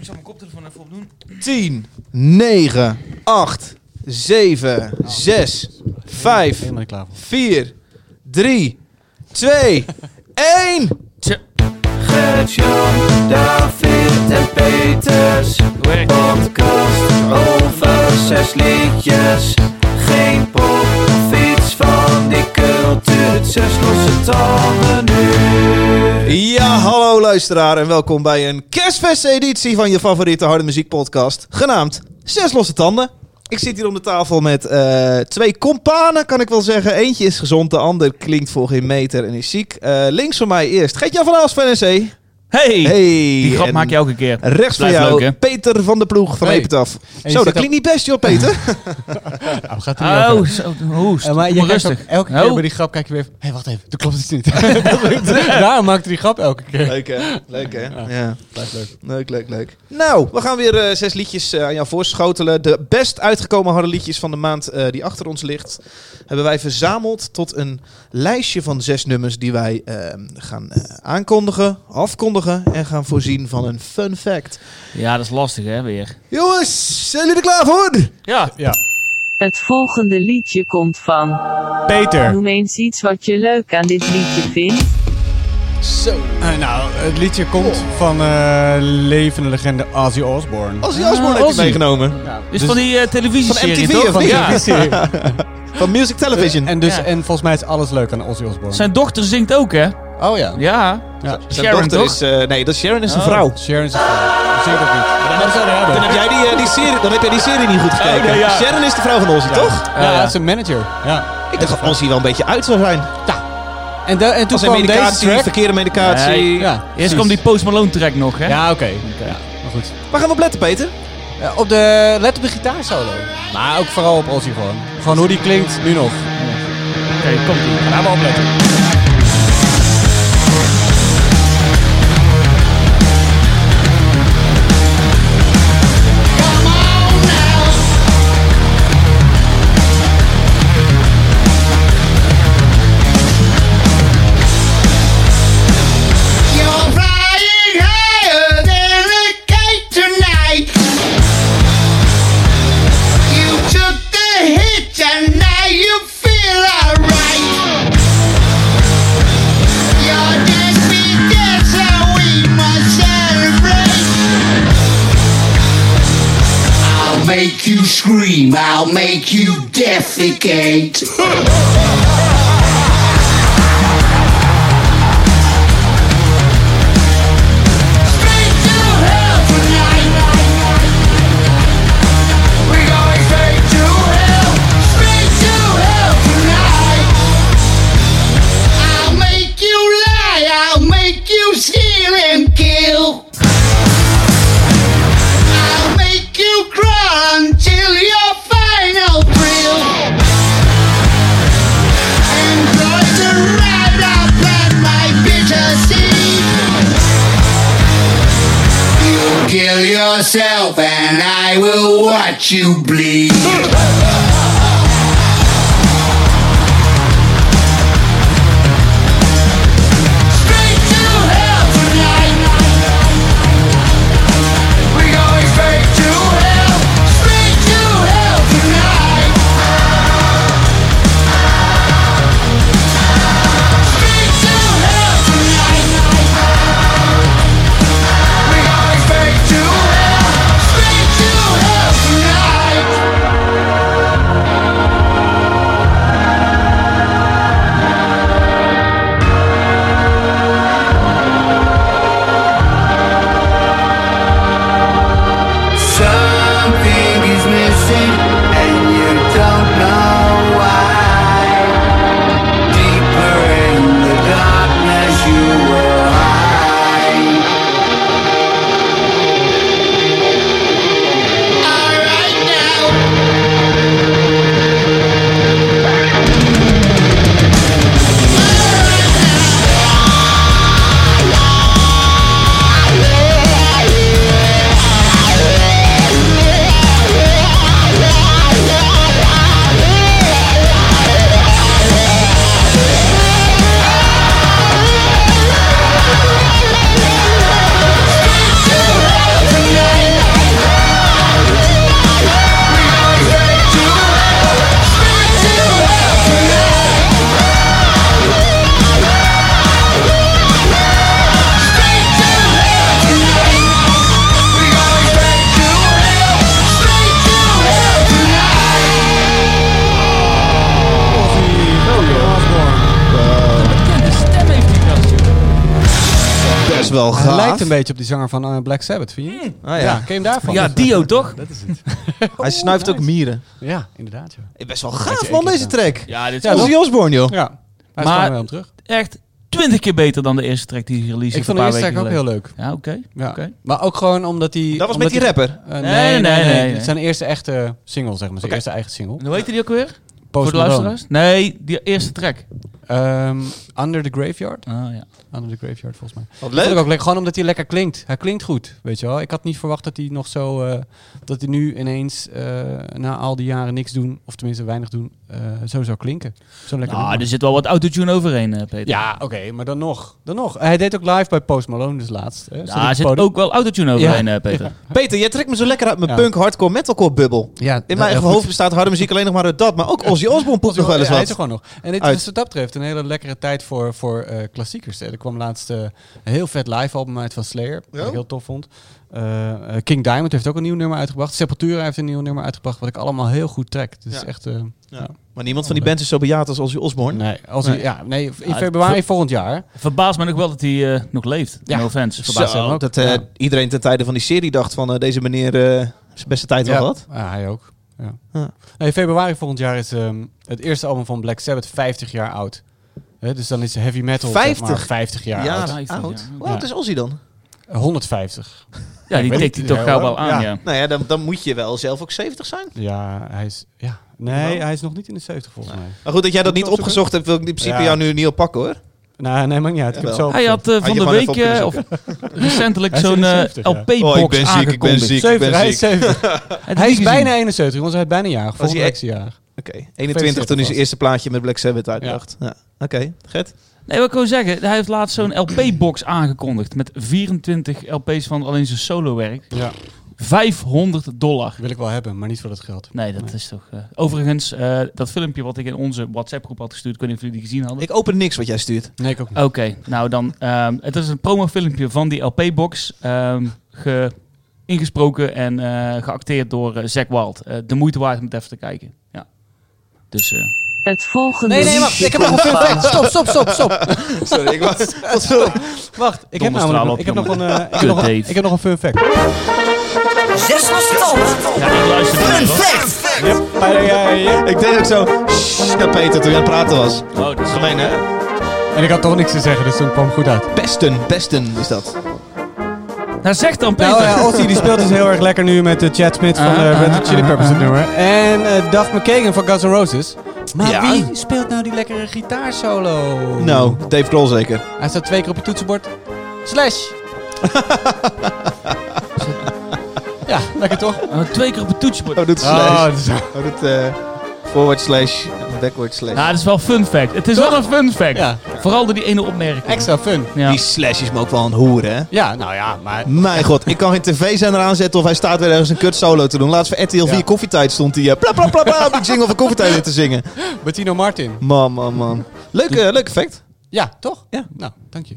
Ik zal mijn koptelefoon even opdoen. 10, 9, 8, 7, 6, 5, Helemaal niet klaar voor. 4, 3, 2, 1. Gert-Jan, David en Peters. Podcast over zes liedjes. Cultuur. Zes losse tanden nu. Ja, hallo luisteraar en welkom bij een kerstfesteditie van je favoriete harde muziekpodcast, genaamd Zes Losse Tanden. Ik zit hier om de tafel met eh, twee companen, kan ik wel zeggen. Eentje is gezond, de ander klinkt voor geen meter en is ziek. Eh, links van mij eerst Gert-Jan van Aals van NC. Hey! Hey. Die grap en maak je elke keer. Rechts van jou leuk? Peter van de Ploeg van Hey. Epitaf. Zo, dat klinkt niet best joh, Peter. Nou, gaat er niet Oh, zo, hoest. Eh, maar je rustig. elke keer Oh. bij die grap kijk je weer van, hé, wacht even, dat klopt iets niet. Daarom maakt hij die grap elke keer. leuk hè? Leuk hè? Ja. Ja. Blijft leuk. Leuk, leuk, leuk. Nou, we gaan weer eh, zes liedjes eh, aan jou voorschotelen. De best uitgekomen harde liedjes van de maand eh, die achter ons ligt, hebben wij verzameld tot een lijstje van zes nummers die wij eh, gaan aankondigen, afkondigen en gaan voorzien van een fun fact. Ja, dat is lastig hè, weer. Jongens, zijn jullie er klaar voor? Ja. Ja. Het volgende liedje komt van. Peter. Noem eens iets wat je leuk aan dit liedje vindt. Zo. Eh, nou, het liedje komt van eh, levende legende Ozzy Osbourne. Ozzy Osbourne Ah, heeft hij meegenomen. Ja, Dus, van die eh, televisieserie, Van MTV toch? of Van, ja. Van Music Television. En, dus, Ja. en volgens mij is alles leuk aan Ozzy Osbourne. Zijn dochter zingt ook, hè? Oh ja. Ja. ja. zijn Sharon, dochter toch? is... eh, nee, dat Sharon is een Oh. vrouw. Sharon is een vrouw. Zeker ook niet. Maar dat hebben. Dan heb jij die, eh, die serie, dan heb jij die serie niet goed gekeken. nee, ja. Sharon is de vrouw van Ozzy, toch? Ja, dat is een manager. Ja. Ik dacht dat Ozzy wel een beetje uit zou zijn. En, de, en toen Als kwam deze medicatie, track. verkeerde medicatie. Nee. Ja, Eerst komt die Post Malone track nog, hè? Ja, oké. Ja, maar goed. Waar gaan we op letten, Peter? Ja, op de, let op de gitaarsolo. Maar ook vooral op Ozzy gewoon. Gewoon hoe die klinkt, nu nog. Oké, komt ie. Gaan we opletten. Make you defecate. yourself and I will watch you bleed. Wel Hij gaaf. lijkt een beetje op die zanger van eh, Black Sabbath, vind je? niet? Ah, ja. ja. ken je hem daarvan? Ja, Dio toch? Dat is het. Hij snuift ook mieren. Ja, inderdaad. Ja, Eh, Best wel gaaf man, deze track. Ja, dit is Ja, Osbourne, joh. ja. Hij Maar- wel terug. echt twintig keer beter dan de eerste track die hij release Ik vond de eerste track ook heel leuk. Ja, oké. Ja. Oké. Maar ook gewoon omdat hij... Dat was omdat met die hij- rapper. Eh, Nee, nee, nee, nee, nee, nee, Dit nee. is zijn eerste echte single, zeg maar. Zijn eerste eigen single. En hoe heette die ook weer? Post Voor de Malone. luisteraars? Nee, die eerste track. Ehm, Under the Graveyard. Ah, ja. Under the Graveyard, volgens mij. Wat Dat leuk. ook lekker, gewoon omdat hij lekker klinkt. Hij klinkt goed, weet je wel. Ik had niet verwacht dat hij nog zo... eh, dat hij nu ineens, eh, na al die jaren niks doen, of tenminste weinig doen, zo zou klinken. Zo lekker Nou, nummer. er zit wel wat autotune overheen, eh, Peter. Ja, oké, maar dan nog. Dan nog. Hij deed ook live bij Post Malone dus laatst. Hè. Ja, er zit podium. ook wel autotune overheen, eh, Peter. Peter, jij trekt me zo lekker uit mijn Ja. punk, hardcore, metalcore bubbel. Ja, In dat- mijn hoofd bestaat harde muziek alleen nog maar uit dat. Maar ook Ozzy Osbourne poept nog wel eens Ja, hij is wat. er gewoon nog. En dit is wat dat betreft een hele lekkere tijd voor, voor eh, klassiekers. hè. Er kwam laatst eh, een heel vet live album uit van Slayer. Wat Ja? ik heel tof vond. Eh, eh, King Diamond heeft ook een nieuw nummer uitgebracht. Sepultura heeft een nieuw nummer uitgebracht. Wat ik allemaal heel goed trek. Het is Ja. echt... eh, ja. Maar niemand van die bands is zo bejaard als Ozzy Osbourne. Nee, als Nee. hij- ja, nee, in Ja, februari volgend jaar. Verbaast me nog wel dat hij eh, nog leeft. Ja. No offense. Verbaast Zo, hem ook. dat eh, Ja. iedereen ten tijde van die serie dacht van eh, deze meneer eh, zijn beste tijd wel Ja. gehad. Ja, hij ook. Ja. Ja. Nee, februari volgend jaar is ehm, het eerste album van Black Sabbath 50 jaar oud. Hè, dus dan is heavy metal 50? zeg maar, 50 jaar Ja, oud. oud. 50, oud. ja. Hoe oud is Ozzy dan? 150. Ja, die tikt hij toch gauw wel aan, Ja. ja. Nou ja, dan, dan moet je wel zelf ook 70 zijn. Ja, hij is... Ja. Nee, hij is nog niet in de 70 volgens mij. Maar goed, dat jij dat niet opgezocht hebt, wil ik in principe Ja. jou nu niet oppakken hoor. Nou, nee, maakt niet uit. Ik heb zo Hij had eh, van de week, eh, of recentelijk, is zo'n eh, 70, ja. LP-box Oh, ik ben ziek, ik ben aangekondigd. ziek. 70, hij is ziek. 70. Heb je hij is bijna 71, want hij is bijna een jaar. Is hij jarig. Oké, 21 toen hij zijn eerste plaatje met Black Sabbath uitbracht. Ja. Oké, Gert? Nee, wat ik wil zeggen, hij heeft laatst zo'n LP-box aangekondigd met 24 LP's van alleen zijn solo-werk. Ja, 500 dollar. wil ik wel hebben, maar niet voor dat geld. Nee, dat is toch... eh, overigens, eh, dat filmpje wat ik in onze WhatsApp-groep had gestuurd, ik weet niet of jullie die gezien hadden. Ik open niks wat jij stuurt. Nee, ik ook niet. Oké, nou dan, ehm, het is een promofilmpje van die LP-box, ehm, ge- ingesproken en eh, geacteerd door Zack Wild. Eh, de moeite waard om het even te kijken. Ja. Dus... eh, Het volgende Nee, nee, wacht. Ik heb nog een fun fact. Stop, stop, stop, stop. Sorry, ik was... sorry. Wacht, ik heb, namelijk, op, ik, heb nog een, eh, ik, heb nog een, ik heb nog een fun fact. Zes tanden. ja, ik luister niet, hoor. Ik deed ook zo... "Shh" naar Peter toen je aan het praten was. Oh, dat is Gemeen, hè? En ik had toch niks te zeggen, dus toen kwam het goed uit. Pesten, pesten is dat. Nou, zeg dan, Peter. Nou ja, Ozzy die speelt dus heel erg lekker nu met de Chad Smith van de Ah, Red ah, Hot Chili ah, Peppers ah. het nummer. En eh Duff McKagan van Guns N' Roses. Maar Ja. wie speelt nou die lekkere gitaarsolo? Nou, Dave Grohl zeker. Hij staat twee keer op het toetsenbord. Slash. ja, lekker toch? Oh, twee keer op het toetsenbord. Oh, doet Oh, slash. dat is- Oh, doet eh, forward slash backward slash. Nou, dat is wel fun fact. Het is wel een fun fact. Ja. Vooral door die ene opmerking. extra fun. Ja. Die slash is me ook wel een hoer, hè? Ja, nou ja, maar... Mijn god, ik kan geen tv-zender aanzetten of hij staat weer ergens een kut solo te doen. Laatst voor RTL 4 Ja. koffietijd stond hij uh, bla bla bla bla op die jingle van koffietijd in te zingen. Bettino Martin. Man, man, man. Leuke, leuk effect. Ja, toch? Ja. Nou, dank je.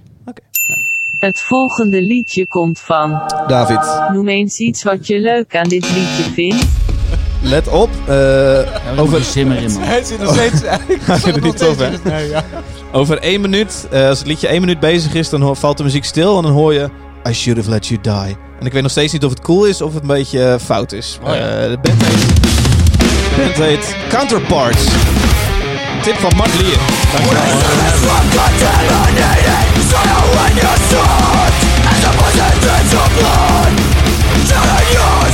Het volgende liedje komt van. David, Noem eens iets wat je leuk aan dit liedje vindt. Let op. eh, Ja, over simmer in, man. Hij zit nog steeds... Hij vindt het niet tof, hè? Nee, ja. over één minuut, eh, als het liedje één minuut bezig is, dan valt de muziek stil en dan hoor je I should have let you die. En ik weet nog steeds niet of het cool is of het een beetje eh, fout is. Oh ja. Eh, de band heet, de band heet Counterparts. Tip van Mart Lier. Dankjewel.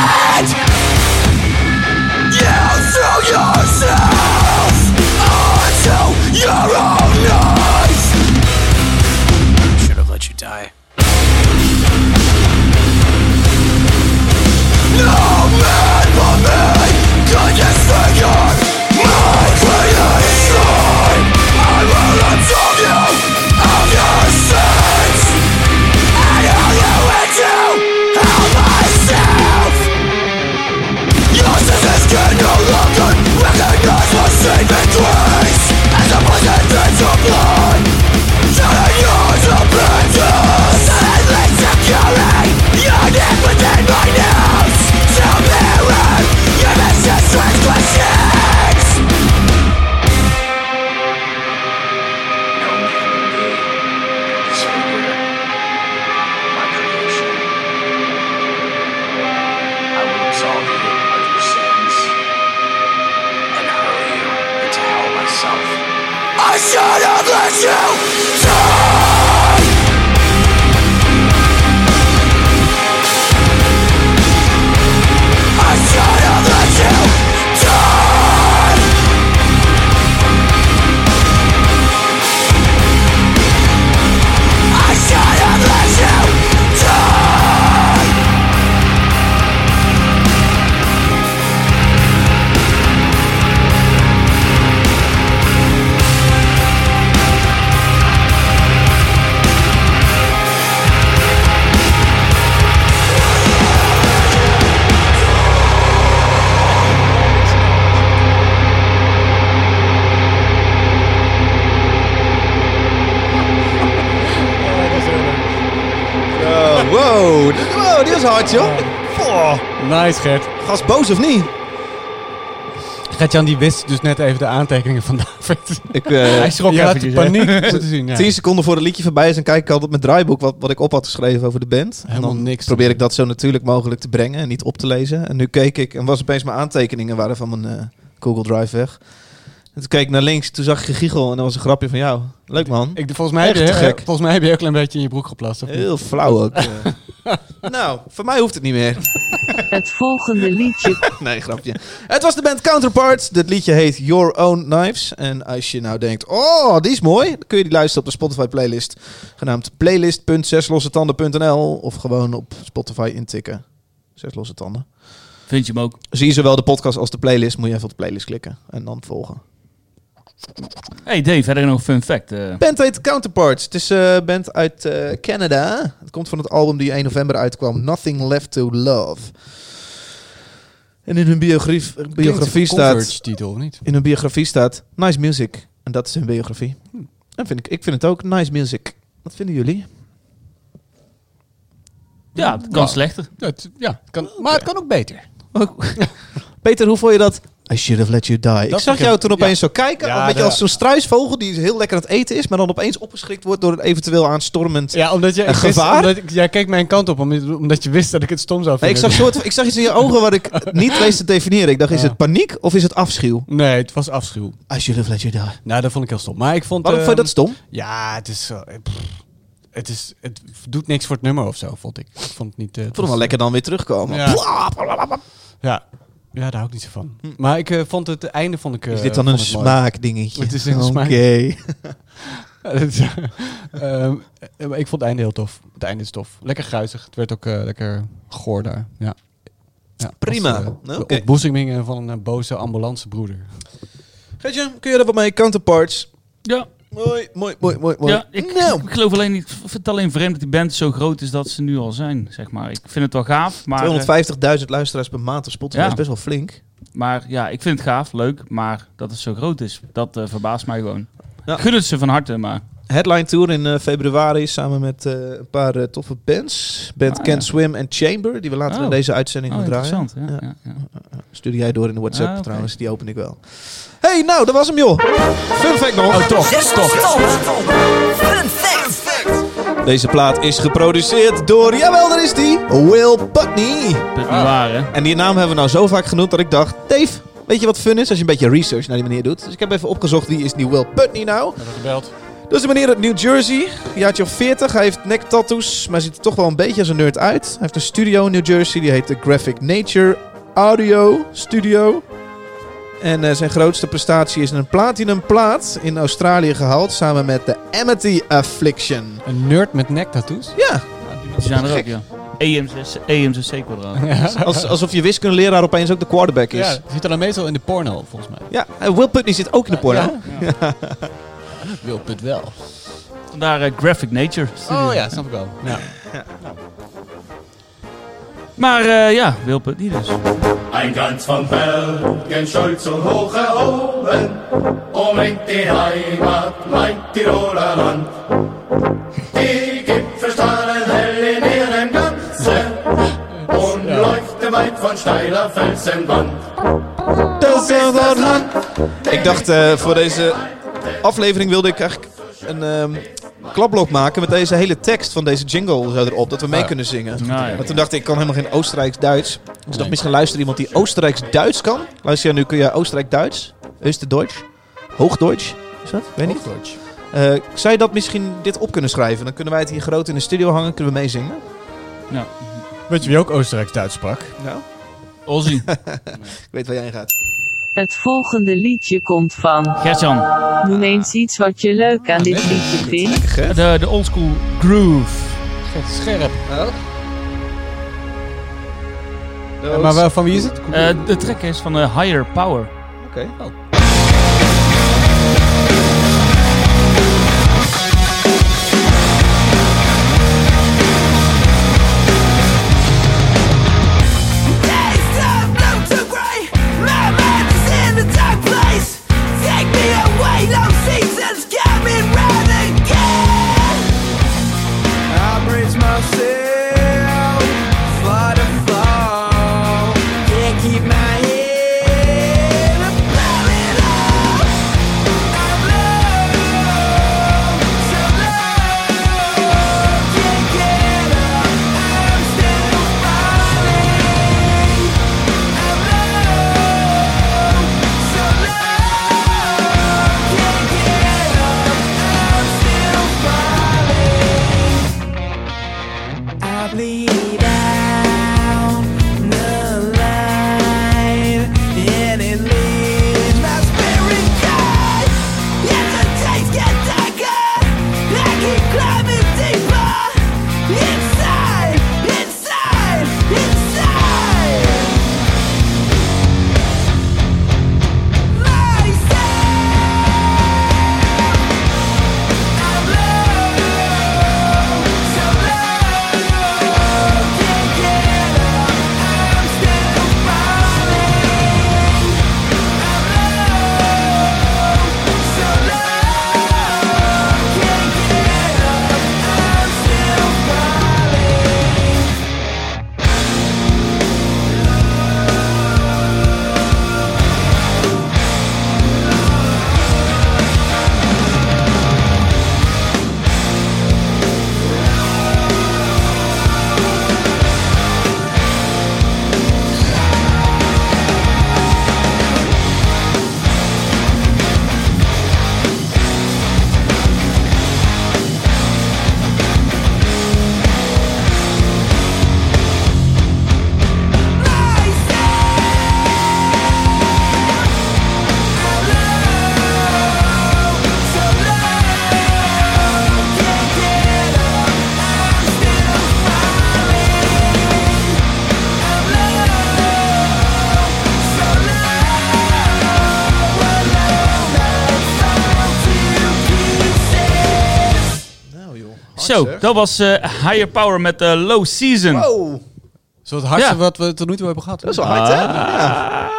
God! Hard, joh. Nice, Gert. Gast boos of niet? Gert-Jan die wist dus net even de aantekeningen van David. Ik, eh, Hij schrok de hè? paniek moeten zien. Ja. 10 seconden voor het liedje voorbij is, dan kijk ik altijd op mijn draaiboek wat, wat ik op had geschreven over de band. En Helemaal dan niks. probeer ik dat zo natuurlijk mogelijk te brengen en niet op te lezen. En nu keek ik en was opeens mijn aantekeningen waren van mijn eh, Google Drive weg. En toen keek ik naar links, toen zag ik gegiegel en dat was een grapje van jou. Leuk man. Ik, volgens, mij heb je, te eh, gek. volgens mij heb je ook een klein beetje in je broek geplast. Of niet? Heel flauw ook. nou, voor mij hoeft het niet meer. Het volgende liedje Nee, grapje. Het was de band Counterparts. Dit liedje heet Your Own Knives. En als je nou denkt, oh, die is mooi, dan kun je die luisteren op de Spotify playlist. Genaamd playlist.zeslossetanden.nl of gewoon op Spotify intikken. Zes losse tanden. Vind je hem ook? Zie je zowel de podcast als de playlist, moet je even op de playlist klikken en dan volgen. Hey Dave, verder nog een fun fact. eh. band heet Counterparts. Het is een band uit eh, Canada. Het komt van het album die 1 november uitkwam, Nothing Left to Love. En in hun biografie, biografie staat... titel, of niet? in hun biografie staat nice music. En dat is hun biografie. En vind ik, ik vind het ook nice music. Wat vinden jullie? ja, het kan slechter. Ja, het, ja, het kan, maar het kan ook beter. Peter, hoe vond je dat? I should have let you die. ik Dat zag ik jou een- toen opeens zo kijken. Ja, een beetje als zo'n struisvogel die heel lekker aan het eten is. Maar dan opeens opgeschrikt wordt door een eventueel aanstormend... Ja, omdat je, ik wist- gevaar? omdat jij keek mijn kant op, omdat, je wist dat ik het stom zou Nee, ik, vinden. zag soort, ik zag iets in je ogen wat ik niet wist te definiëren. Ik dacht, is het paniek of is het afschuw? Nee, het was afschuw. I should have let you die. Nou, dat vond ik heel stom. Maar ik vond... Waarom vond je dat ehm, stom? Ja, het is zo... eh, het, is, het doet niks voor het nummer of zo, vond ik. Ik vond het niet... eh, Ik vond hem wel lekker dan weer terugkomen. Ja. Bla, bla, bla, bla. Ja. Ja, daar hou ik niet zo van. Maar ik eh, vond het, het einde vond ik... eh, Is dit dan vond een smaakdingetje? Het is een Oké. smaak- ehm, eh, maar ik vond het einde heel tof. Het einde is tof. Lekker gruizig. Het werd ook eh, lekker goor daar. Ja. Ja, Prima. was, eh, de oké. ontboezemingen van een eh, boze ambulancebroeder. Geetje, kun je er wat mee? Counterparts. Ja, Mooi, mooi, mooi, mooi. mooi. ja ik, Nou, ik geloof alleen niet. Ik vind het alleen vreemd dat die band zo groot is dat ze nu al zijn, zeg maar. Ik vind het wel gaaf, maar, eh, 250.000 luisteraars per maand op Spotify Ja. is best wel flink. maar ja, ik vind het gaaf, leuk, maar dat het zo groot is, dat eh, verbaast mij gewoon. Ja. Gun het ze van harte, maar Headline tour in eh, februari samen met een paar toffe bands. Band Ah, Can't ja. Swim en Chamber, die we later Oh. in deze uitzending oh, gaan draaien. interessant. Ja, Ja. ja. Ja, Stuur jij door in de WhatsApp Ah, trouwens, die open ik wel. Hey, nou, dat was hem joh. Fun fact nog. Oh, toch, tanden. Fun fact. Deze plaat is geproduceerd door, jawel, daar is die, Will Putney. Dat niet waar, hè? En die naam hebben we nou zo vaak genoemd dat ik dacht, Dave, weet je wat fun is als je een beetje research naar die meneer doet? Dus ik heb even opgezocht, wie is die Will Putney nou? Hebben gebeld. Dat is een meneer uit New Jersey, jaartje of 40. Hij heeft nek-tattoos, maar ziet er toch wel een beetje als een nerd uit. Hij heeft een studio in New Jersey, die heet de Graphic Nature Audio Studio. En eh, zijn grootste prestatie is een platinum plaat in Australië gehaald, samen met de Amity Affliction. Een nerd met nektattoos. Ja, Die zijn er ook, ja. EMCC, EMCC kwadraat. als, alsof je wiskundeleraar opeens ook de quarterback is. Ja, Ja, die zit dan meestal in de porno, volgens mij. en Will Putney zit ook in de porno. Wil het wel. Vandaar eh, Graphic Nature. Studio. Oh ja, snap ik wel. Ja. Maar eh, ja, Wilput niet dus. Ein Glanz von Bergen, stolz und hoch erhoben, umringt die Heimat, mein Tiroler Land. Die Gipfel strahlen hell in ihrem Glanze und leuchten weit von steiler Felsenwand. Dat is heel dat land. Ik dacht, eh, voor deze aflevering wilde ik eigenlijk een ehm klapblok maken met deze hele tekst van deze jingle zo erop, dat we mee Ja. kunnen zingen. Nou ja. Maar toen dacht ik, ik kan helemaal geen Oostenrijks-Duits. Dus ik dacht, misschien luistert iemand die Oostenrijks-Duits kan. Luister jij nu, kun je Oostenrijk-Duits? Österdeutsch? Hoogdeutsch? Is dat? Weet niet. Eh, zou je dat misschien dit op kunnen schrijven? Dan kunnen wij het hier groot in de studio hangen. Kunnen we meezingen? Ja. Weet je wie ook Oostenrijks-Duits sprak? Nou, Ozzy. ik weet waar jij heen gaat. Het volgende liedje komt van. Gertjan. Noem eens iets wat je leuk aan dit liedje vindt. De, de oldschool groove. Scherp. Oh. maar van wie is het? Eh, de track is van eh, Higher Power. Oké. Keep dat was eh, Higher Power met eh, Low Season. Wow, Zo het hardste Ja. wat we tot nu toe hebben gehad. dat is wel hard hè? Ja.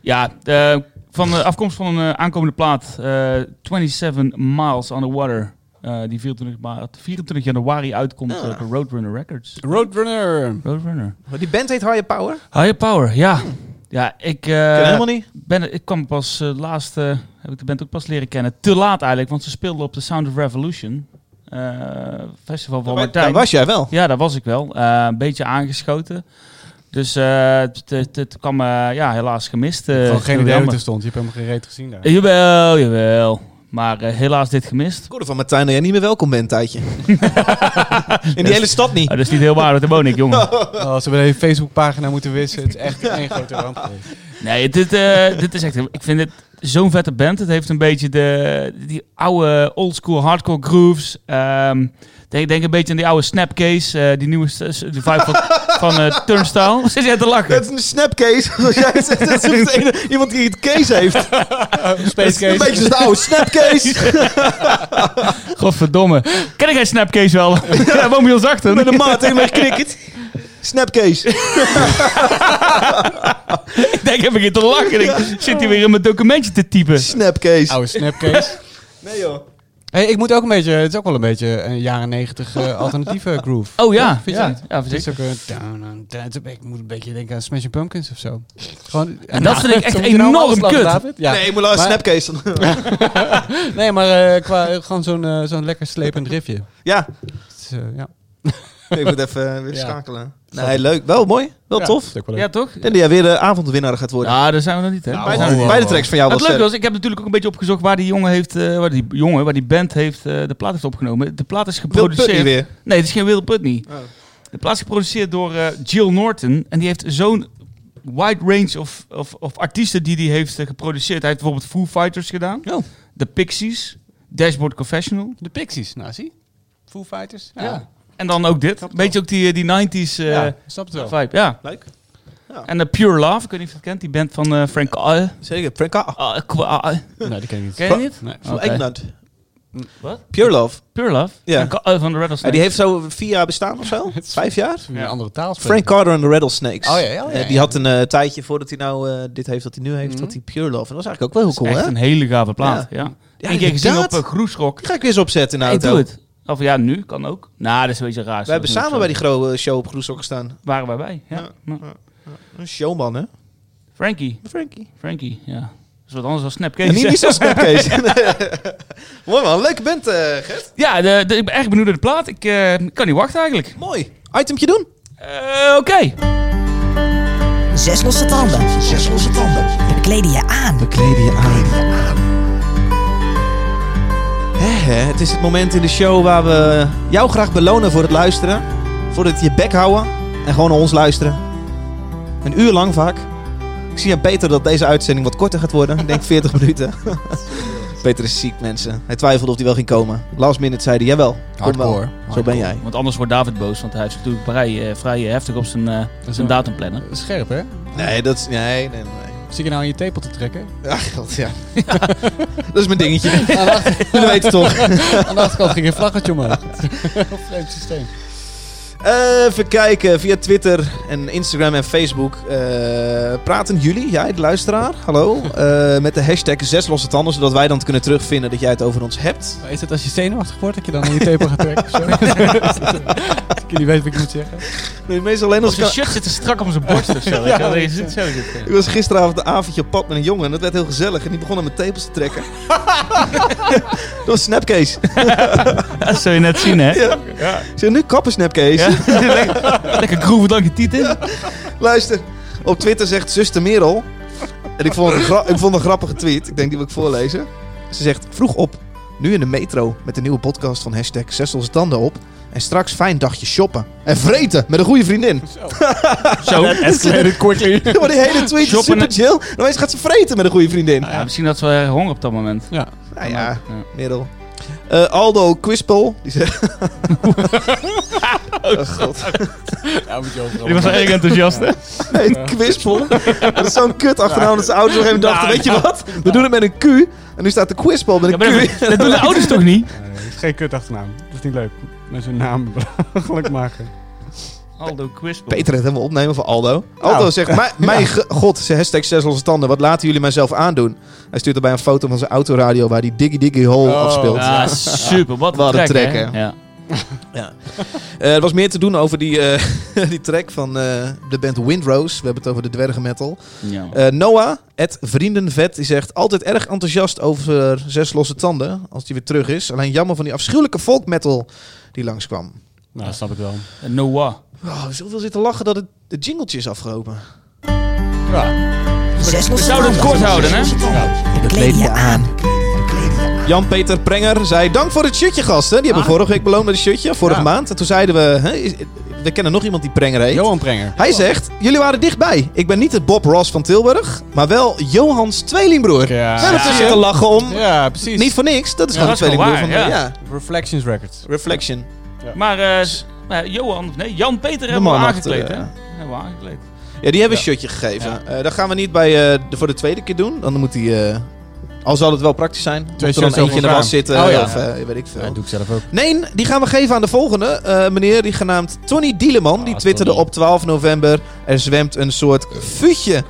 Ja, eh, van de afkomst van een aankomende plaat. eh 27 Miles on the Water. eh, die 24, maart, 24 januari uitkomt Ah. bij Roadrunner Records. Roadrunner. Roadrunner. Maar Die band heet Higher Power? Higher Power, ja. Ja, ik, eh, Ken helemaal niet. ben, ik kwam pas eh laatst, eh, heb ik de band ook pas leren kennen. Te laat eigenlijk, want ze speelden op de Sound of Revolution. eh, festival van Daar Martijn. was jij wel. Ja, dat was ik wel. Eh, een beetje aangeschoten. Dus eh, het, kwam ja, helaas gemist. Gewoon geen idee hoe het er stond. Je hebt helemaal geen reet gezien daar. Jawel, jawel. Maar eh, helaas dit gemist. Ik hoorde van Martijn dat jij niet meer welkom bent, tijdje. In die hele stad niet. Ah, dat is niet heel waar, daar woon ik, jongen. Oh, ze hebben een Facebookpagina moeten wissen. Het is echt één grote ramp. Nee, dit, eh, dit is echt... Ik vind dit zo'n vette band. Het heeft een beetje de, die oude oldschool hardcore grooves. Ehm, denk, denk een beetje aan die oude Snapcase. eh, die nieuwe... vibe van, van eh, Turnstile. Wat zit jij te lachen? Het is een snapcase. Zoals jij zegt, het is het ene- iemand die het case heeft. Space Een beetje zoals de oude snapcase. Godverdomme. Ken ik geen Snapcase wel? ja, woon bij ons achter. Met een maat tegen mij geknikkerd. Snapcase. Ik denk, heb ik hier te lachen. Ik zit hier weer in mijn documentje te typen. Snapcase. Oude snapcase. Nee joh. Hey, ik moet ook een beetje, het is ook wel een beetje een jaren negentig eh, alternatieve groove. Oh ja, Vind je ja, niet? ja Het is zeker. ook een down and dance. Ik moet een beetje denken aan Smashing Pumpkins of zo. Gewoon, En dat vind ik echt enorm kut. Ja. Nee, je moet wel een snapcase. Nee, maar eh, qua, gewoon zo'n eh, zo'n lekker slepend riffje. ja. Het eh, ja. Ik moet even eh, weer Ja. schakelen. Nee, leuk. Wel mooi. Wel Ja, tof. wel Ja, leuk. toch? En die jij weer de avondwinnaar gaat worden. Ja, daar zijn we nog niet, hè? Nou, beide, oh, niet. beide tracks van jou Het was leuke vet. was, ik heb natuurlijk ook een beetje opgezocht waar die jongen heeft, eh, waar die jongen, waar die band heeft, eh, de plaat heeft opgenomen. De plaat is Wil Putney geproduceerd. weer. Nee, het is geen Will Putney. Oh. De plaat is geproduceerd door eh, Jill Norton. En die heeft zo'n wide range of, of, of artiesten die hij heeft eh, geproduceerd. Hij heeft bijvoorbeeld Foo Fighters gedaan. Oh. The Pixies. Dashboard Confessional. De Pixies, nou zie. Foo Fighters. Ja, Ja. En dan ook dit. Een beetje ook die, eh, die 90s eh, ja snap het wel. vibe. Ja. Leuk. En eh, Pure Love, ik weet niet of je het kent. Die band van eh, Frank Oil. Zeker. Frank A. Ah, Nee, die ken ik niet. Ken je niet? Nee. Van Oké. Engeland. Wat? Pure Love. Pure Love? Ja. Van de Ja, Rattlesnake. die heeft zo vier jaar bestaan of zo? Vijf jaar? Een andere taal spreken. Frank Carter en de Rattlesnakes. Oh ja, ja, ja, die ja. had een tijdje voordat hij nou dit heeft wat hij nu heeft, Mhm. had hij Pure Love. En dat was eigenlijk ook wel heel Dat is cool, echt hè? een hele gave plaat. Ja. Ja, Eén keer gezien op uh, Groesrock. Die ga ik weer eens opzetten in de Ik auto. doe het. Of ja, nu kan ook. Nou, dat is een beetje raar. We hebben samen bij die grote show op Groesrock staan. Waren wij bij, ja. Ja. Ja. Een showman, hè? Frankie. Frankie. Frankie, ja. Dat is wat anders dan Snapcase. En niet, niet zo snapcase. Mooi man, leuke band, eh Gert. Ja, de, de- ik ben erg benieuwd naar de plaat. Ik eh, kan niet wachten eigenlijk. Mooi. Itemtje doen? Eh, Oké. Zes losse tanden. Zes losse tanden. We kleden je aan. We kleden je aan. Hè, het is het moment in de show waar we jou graag belonen voor het luisteren. Voor het je bek houden en gewoon naar ons luisteren. Een uur lang vaak. Ik zie aan Peter dat deze uitzending wat korter gaat worden. Ik denk 40 minuten. Peter is ziek, mensen. Hij twijfelde of hij wel ging komen. Last minute zei hij, jawel, kom wel. Hardcore. Zo ben jij. Want anders wordt David boos, want hij is natuurlijk vrij, eh, vrij heftig op zijn, eh, zijn datumplanner. Scherp, hè? Nee, dat is... Nee, nee, nee. Zit je nou aan je tepel te trekken? Ja, god, ja. dat is mijn dingetje. Jullie weten het toch. Aan de achterkant ging een vlaggetje omhoog. Vreemd systeem. Eh, even kijken, via Twitter en Instagram en Facebook eh, praten jullie, jij de luisteraar, hallo, eh, met de hashtag zes losse tanden, zodat wij dan kunnen terugvinden dat jij het over ons hebt. Maar Is het als je zenuwachtig wordt dat je dan aan je tepel gaat trekken? dat ik niet weet wat ik moet zeggen. Nee, meestal alleen als zijn shirt zit te strak op zijn borst of zo. zit zo zit, Ik was gisteravond een avondje op pad met een jongen en dat werd heel gezellig en die begon aan mijn tepels te trekken. dat was Snapcase. Dat zou je net zien, hè? Ja. Zeg, nu kappen Snapcase. Lekker, lekker groeven dan je tieten. Luister, op Twitter zegt zuster Merel. En ik vond, een gra- ik vond het een grappige tweet. Ik denk die wil ik voorlezen. Ze zegt, vroeg op. Nu in de metro met de nieuwe podcast van hashtag Zessels tanden op. En straks fijn dagje shoppen. En vreten met een goede vriendin. Zo. Escalated quickly. Maar die hele tweet is Shoppen super chill. En opeens gaat ze vreten met een goede vriendin. Ja, misschien dat ze wel honger op dat moment. Ja. Nou ja, Merel. Eh, Aldo Quispel. Die zegt... oh god. Je overal. Die was erg enthousiast, hè? Nee, Quispel. Dat is zo'n kut achternaam dat zijn ouders nog even dachten, Nou, weet je wat? We doen het met een Q. En nu staat de Quispel met een Q. dat, dat doen de ouders toch niet? Nee, dat is geen kut achternaam. Dat is niet leuk. Met zijn naam belachelijk maken. Aldo Quispel. Peter het helemaal opnemen voor Aldo. Aldo zegt, "Mijn- mijn god, ze hashtag zes losse tanden. Wat laten jullie mijzelf aandoen? Hij stuurt erbij een foto van zijn autoradio waar die Diggy Diggy Hole Oh. afspeelt. Ja, super. Wat, Wat een hè? hè? Ja. Eh, er was meer te doen over die, eh, die track van eh, de band Windrose. We hebben het over de dwergen metal. ja. Eh, Noah, het vriendenvet, die zegt altijd erg enthousiast over zes losse tanden. Als die weer terug is. Alleen jammer van die afschuwelijke folk metal die langskwam. Nou, dat snap ik wel. Noah. Oh, zoveel zitten lachen dat het, het jingletje is afgelopen. Ja. Zes We zouden het kort houden, hè? We kleden je aan. Jan-Peter Prenger zei: Dank voor het shirtje, gasten. Die hebben we vorige week beloond met een shirtje, vorige Ja. maand. En toen zeiden we: hè, is- We kennen nog iemand die Prenger heet. Johan Prenger. Hij zegt: Jullie waren dichtbij. Ik ben niet het Bob Ross van Tilburg, maar wel Johans tweelingbroer. Ja. We hebben Ja. tussen te lachen om. Ja, precies. Niet voor niks, dat is Ja, gewoon dat de tweelingbroer van waar, de. Ja. Reflections Records. Reflection. Maar eh, nou, Johan, nee, Jan-Peter hebben we aangekleed, achter, hè? ja. Hebben we aangekleed. Ja, die hebben een shirtje gegeven. Eh, dat gaan we niet bij, eh, de, voor de tweede keer doen. Dan moet hij. eh, al zal het wel praktisch zijn. Moet er dan eentje in de was zitten. Oh, ja. Of eh, weet ik veel. Ja, dat doe ik zelf ook. Nee, die gaan we geven aan de volgende eh, meneer, die genaamd Tony Dieleman. die Ah, twitterde Tony. op 12 november. Er zwemt een soort vuutje.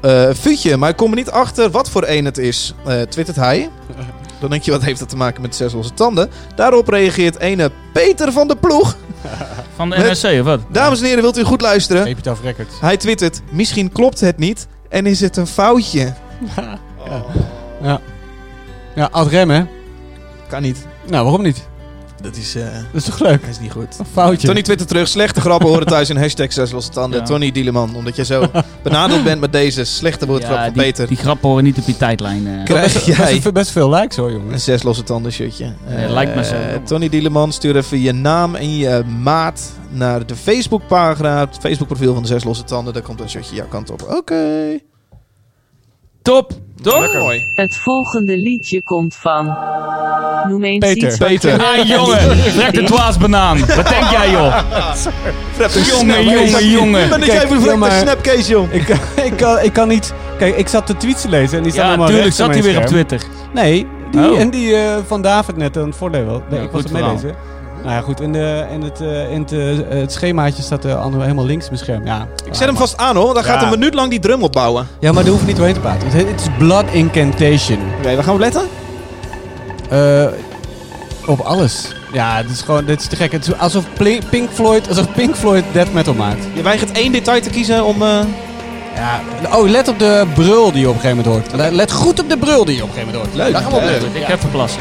Eh vuutje, maar ik kom er niet achter wat voor een het is. Eh twittert hij. Dan denk je, wat heeft dat te maken met zes losse tanden? Daarop reageert ene Peter van de Ploeg. Van de NRC, of wat? Dames en heren, wilt u goed luisteren? Epitaph Records. Hij twittert, misschien klopt het niet en is het een foutje. Ja, ad rem, hè? Kan niet. Nou, waarom niet? Dat is, eh, Dat is toch leuk? dat is niet goed. Een foutje. Tony twitter terug. Slechte grappen horen thuis in hashtag zes losse tanden. Ja. Tony Dieleman. Omdat je zo benadeld bent met deze slechte woordgrap Ja, van die, Peter. die grappen horen niet op je tijdlijn. eh. Krijg best, jij best, best veel likes hoor, een jongens. zes losse tanden shirtje. Nee, Eh, lijkt me zo. Tony Dieleman, stuur even je naam en je maat naar de Facebookpagina. Het Facebookprofiel van de zes losse tanden. Daar komt een shirtje jouw kant op. Oké. Top! Top! Mooi. Het volgende liedje komt van. Noem eens Peter. iets Peter. Ah, jongen! Trek de dwaasbanaan. Wat denk jij, joh? Jongen, jongen, jongen. Ben ik even ja, de snapcase, jong. Ik, kan- ik, kan, ik kan niet... Kijk, ik zat de tweets te lezen en die staan Ja, allemaal tuurlijk rechts zat hij weer op. Twitter. Nee, die, Oh. en die eh, van David net aan het voordelen. Nee, Ja, ik was het meelezen. Nou ja, goed. In, de, in, het, eh, in het, eh, het schemaatje staat de andere helemaal links in mijn scherm. Ja, Ik zet hem vast aan, hoor. Want dan gaat Ja. een minuut lang die drum opbouwen. ja maar daar hoef je niet doorheen te praten. Het, is Blood Incantation. Oké, waar gaan we letten? Eh, op alles. Ja, dit is gewoon dit is te gek. Het is alsof Pink Floyd, alsof Pink Floyd death metal maakt. Je weigert één detail te kiezen om... eh, Ja. Oh, let op de brul die je op een gegeven moment hoort. Let- goed op de brul die je op een gegeven moment hoort. Leuk. Daar gaan we op letten. Ik heb verplassen.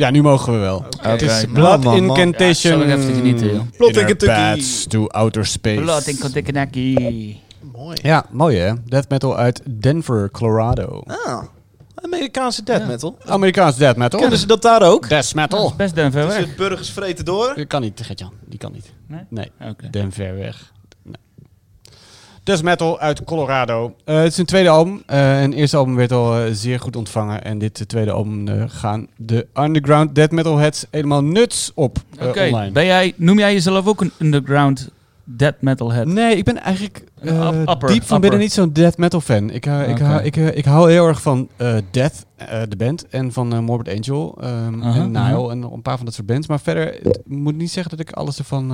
Ja, nu mogen we wel. Het is Man, Blood man, man. Incantation. Ja, zal ik even genieten, joh. Blood in Inner Kentucky. paths to outer space. Blood in Kontikenaki. Mooi. Ja, mooi hè. Death metal uit Denver, Colorado. Ah, Amerikaanse death Ja. metal. Amerikaans death metal. Kennen ze dat daar ook? Death metal. Best den ver Dus weg. het burgers vreten door. Die kan niet, Gertjan. Die kan niet. Nee? Nee. Oké. Den ver weg. Death Metal uit Colorado. Eh, het is een tweede album. Eh een eerste album werd al eh, zeer goed ontvangen. En dit tweede album eh, gaan de underground death metal heads helemaal nuts op Oké, online. ben jij, noem jij jezelf ook een underground death metal head? Nee, ik ben eigenlijk eh, Up- upper, diep van upper. binnen niet zo'n death metal fan. Ik, uh, ik, ik, ik hou heel erg van eh, Death, eh, de band, en van Morbid Angel ehm, en Nile en nog een paar van dat soort bands. Maar verder, ik moet niet zeggen dat ik alles ervan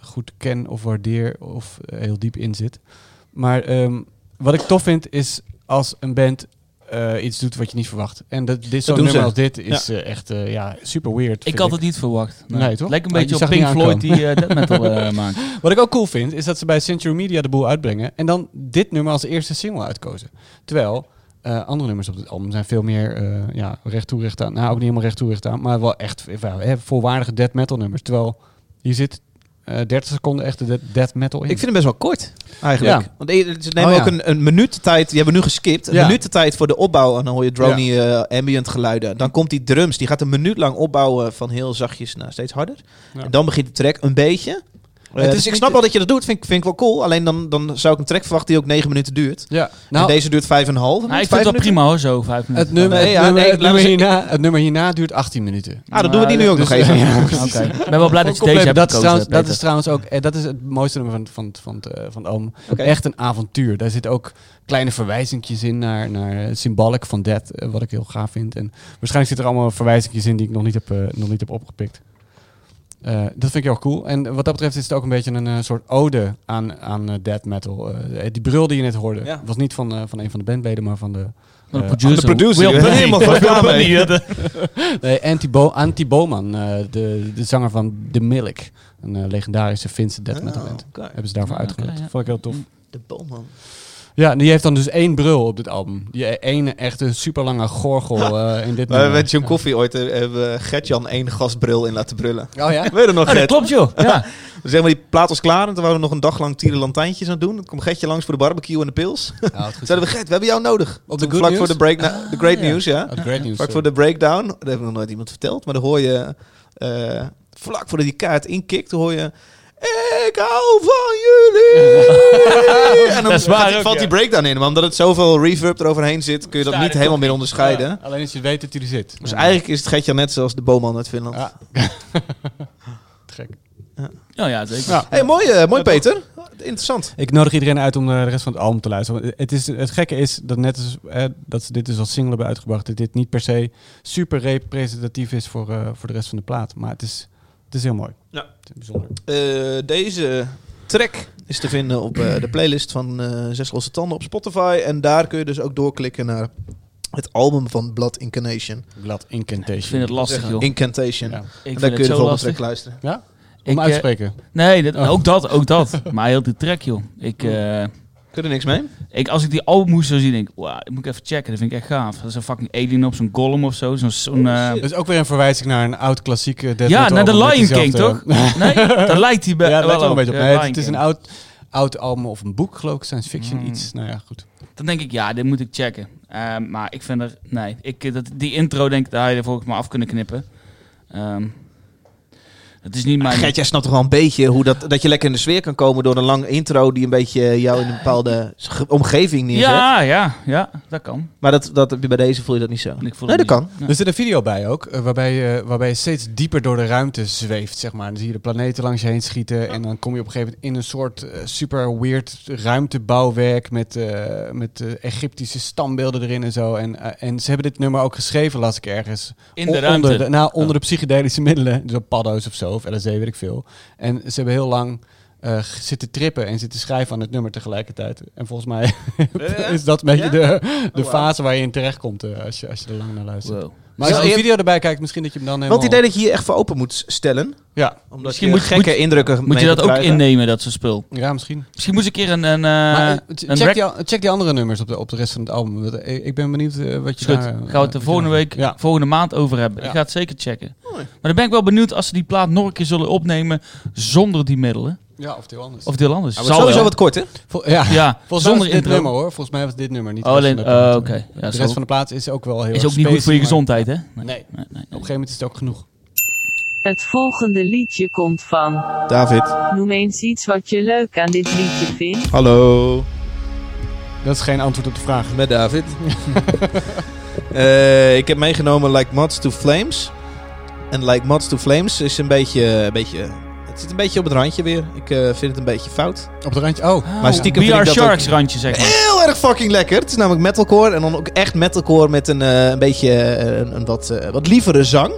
goed ken of waardeer of eh, heel diep in zit. Maar ehm, wat ik tof vind is als een band eh, iets doet wat je niet verwacht. En dat, dit zo'n nummer ze. als dit is eh, echt eh, ja, super weird. Ik had het niet verwacht. Nee, toch? Lijkt een Maar beetje je op Pink Floyd die eh, death metal eh, maakt. Wat ik ook cool vind, is dat ze bij Century Media de boel uitbrengen en dan dit nummer als eerste single uitkozen. Terwijl eh, andere nummers op dit album zijn veel meer eh, ja, recht toe, recht aan. Nou, ook niet helemaal recht toe, recht aan, maar wel echt ja, volwaardige death metal nummers. Terwijl hier zit eh 30 seconden echte de- death metal in. Ik vind hem best wel kort, eigenlijk. Ja. Want ze nemen Oh, ook ja. een, een minuut de tijd. Die hebben we nu geskipt. Een Ja. minuut de tijd voor de opbouw. En dan hoor je drony eh, ambient geluiden. Dan komt die drums. Die gaat een minuut lang opbouwen van heel zachtjes naar steeds harder. Ja. En dan begint de track een beetje. Het is dus ik snap wel dat je dat doet. Vind, ik- vind ik wel cool. Alleen dan, dan zou ik een track verwachten die ook negen minuten duurt. ja, en nou, deze duurt vijf en een half. Nou, ik vind het wel minuten? prima hoor, zo vijf minuten. het nummer, Nee, het ja, nummer, nee, het, laten nummer we- hierna, het nummer hierna duurt 18 minuten. Ah, dan doen we die nu ook nog even. ja, Oké. Ik ben wel blij dat je deze hebt dat, is gekozen, trouwens, dat is trouwens ook, eh, dat is het mooiste nummer van, van, van, het, eh, van het album. Oké. Echt een avontuur. Daar zitten ook kleine verwijzingjes in naar, naar Symbolic van Death, eh, wat ik heel gaaf vind. En waarschijnlijk zitten er allemaal verwijzingjes in die ik nog niet heb, nog niet heb opgepikt. Eh, dat vind ik heel cool. En wat dat betreft is het ook een beetje een eh, soort ode aan, aan eh, death metal. Eh, die brul die je net hoorde, Ja. was niet van, eh, van een van de bandleden, maar van de... Van de producer. de producer, Will helemaal van Nee, Anti, Bo Anti Bowman, eh, de, de zanger van The Milk. Een legendarische Finse death metal Oh, band. oké. Hebben ze daarvoor uitgenodigd. oké, ja. Vond ik heel tof. De boomman. Ja, en die heeft dan dus één brul op dit album. Die ene echte super lange gorgel eh, in dit We hebben met John Koffie ooit eh, hebben Gert-Jan één gastbril in laten brullen. Oh ja? Weet je nog, Oh, dat Gert? klopt joh. Ja. Dus zeg maar, die plaat was klaar en toen waren we nog een dag lang tierenlantijntjes aan het doen. Dan kwam Gertje langs voor de barbecue en de pils. Ja, zeiden we, Gert, we hebben jou nodig. Op de vlak voor de break, de great ja. news, ja. Oh, great news. Vlak voor de breakdown, dat heeft nog nooit iemand verteld, maar dan hoor je, eh, vlak voordat die kaart inkikt, dan hoor je, ik hou van jullie. en dan Dat is waar gaat die- ook, valt ja. die breakdown in, maar omdat het zoveel reverb eroverheen zit, kun je dat niet helemaal meer onderscheiden. Ja, alleen als je weet dat hij er zit. Dus Ja. eigenlijk is het Gertje net zoals de boomman uit Finland. Ja. Gek. Oh ja, zeker. Ja. Hey, mooi, mooi Peter. Interessant. Ik nodig iedereen uit om eh, de rest van het album te luisteren. Want Het, is, het gekke is dat net als, eh, dat ze dit dus als single hebben uitgebracht, dat dit niet per se super representatief is voor, eh, voor de rest van de plaat. Maar het is, het is heel mooi. Ja. Het is bijzonder. Eh, deze track is te vinden op eh, de playlist van eh Zes Losse Tanden op Spotify. En daar kun je dus ook doorklikken naar het album van Blood Incarnation. Blood Incantation. Ik vind het lastig joh. Incantation. Ja. Ik daar kun je het de zo volgende lastig. track luisteren. Ja? Ik, Om eh, uit te spreken. Nee, dat, Oh. ook dat, ook dat. Maar heel die track joh. Ik, eh, Kun je er niks mee? ik, als ik die album moest zo zien, denk ik, wow, ik moet even checken. Dat vind ik echt gaaf. Dat is een fucking alien op zo'n golem of zo. Zo'n, zo'n, eh, Dat is ook weer een verwijzing naar een oud klassieke death ja, naar met Lion King toch? Nee, daar lijkt hij bij. Ja, lijkt wel een beetje op. Ja, Nee, het, Lion het is een oud, oud album of een boek, geloof ik, science fiction, Mm. iets. Nou ja, goed. Dan denk ik, ja, dit moet ik checken. Eh, maar ik vind er, nee, ik, eh, dat, die intro denk ik, daar had je er volgens mij af kunnen knippen. Ehm het is niet mijn... Gert, jij snapt toch wel een beetje hoe dat, dat je lekker in de sfeer kan komen door een lange intro die een beetje jou in een bepaalde ge- omgeving neerzet. ja, ja, ja, dat kan. Maar dat, dat heb je bij deze voel je dat niet zo. Ik voel Nee, dat niet. kan. Ja. Er zit een video bij ook, eh, waarbij, je, waarbij je steeds dieper door de ruimte zweeft, zeg maar. Dan zie je de planeten langs je heen schieten en dan kom je op een gegeven moment in een soort eh, super weird ruimtebouwwerk met, eh, met eh, Egyptische standbeelden erin en zo. En, eh, en ze hebben dit nummer ook geschreven, las ik ergens. In de ruimte. Onder de, nou, onder Oh. de psychedelische middelen, zo paddo's of zo, of LSD, weet ik veel. En ze hebben heel lang eh, zitten trippen en zitten schrijven aan het nummer tegelijkertijd. En volgens mij is dat een beetje Ja? de, de Oh, wow. fase waar je in terechtkomt eh, als, je, als je er lang naar luistert. Wow. Maar als je de je- video erbij kijkt, misschien dat je hem dan helemaal... Want het idee dat je hier echt voor open moet stellen. Ja, Omdat Misschien je moet- gekke moet- indrukken Moet je dat ook krijgen. innemen, dat soort spul? ja misschien. Misschien moet ik een keer een, een, eh, maar een check, die, check die andere nummers op de, op de rest van het album. Eh, Ik ben benieuwd eh, wat je Goed, daar... gaan we het de je volgende week, Ja. volgende maand over hebben. Ja. Ik ga het zeker checken. Mooi. Maar dan ben ik wel benieuwd als ze die plaat nog een keer zullen opnemen zonder die middelen. Ja, of heel anders. Of deel anders. Sowieso wel. wat kort, hè? Vol- ja. Ja, Volgens mij zonder was dit intro. nummer hoor. Volgens mij was dit nummer niet. de Oh, rest alleen, van de plaat. oké. Ja, de rest van de plaats is ook wel heel is ook niet goed voor je gezondheid, hè? Nee. nee, nee. Op een gegeven moment is het ook genoeg. Het volgende liedje komt van. David. Noem eens iets wat je leuk aan dit liedje vindt. Hallo. Dat is geen antwoord op de vraag. Met David. Eh, ik heb meegenomen Like Mods to Flames. En Like Mods to Flames is een beetje, een beetje... Het zit een beetje op het randje weer. Ik eh, vind het een beetje fout. Op het randje. Oh, Maar stiekem We vind Are ik dat Sharks ook- randje, zeg maar. Heel erg fucking lekker. Het is namelijk metalcore. En dan ook echt metalcore met een, eh, een beetje eh, een, een wat, wat lievere zang.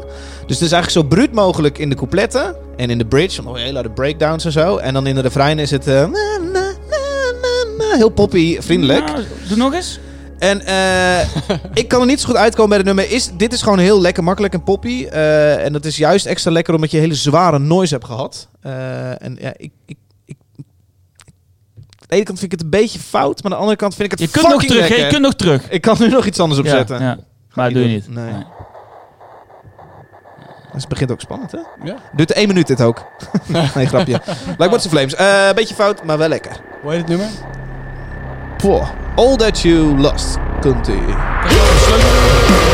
Dus het is eigenlijk zo bruut mogelijk in de coupletten. En in de bridge. Nog heel harde breakdowns en zo. En dan in de refrein is het... na, na, na, na, na, heel poppy, vriendelijk. Nou, doe nog eens. En eh, ik kan er niet zo goed uitkomen bij de nummer. Is, dit is gewoon heel lekker makkelijk en poppy. Eh, en dat is juist extra lekker omdat je hele zware noise hebt gehad. Eh, en ja, ik, ik, ik, aan de ene kant vind ik het een beetje fout. Maar aan de andere kant vind ik het Je kunt nog terug, hè? lekker. Je kunt nog terug. Ik kan nu nog iets anders opzetten. ja. Maar dat doe je niet. Nee. Dus het begint ook spannend, hè? Ja. Duurt één minuut dit ook. nee, grapje. Like What's the Flames. Eh, beetje fout, maar wel lekker. hoe heet het nummer? Poh. All That You Lost. Komt-ie. There's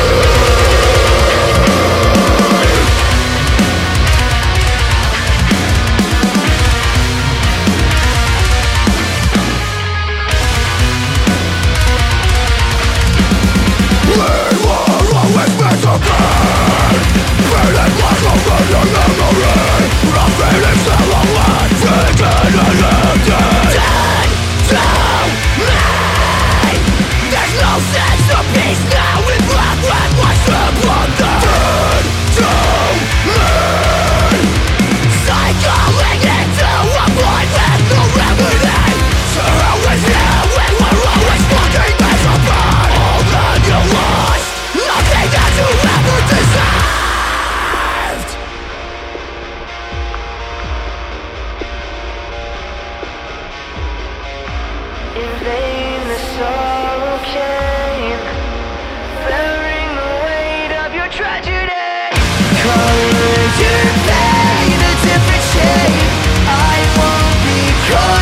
Call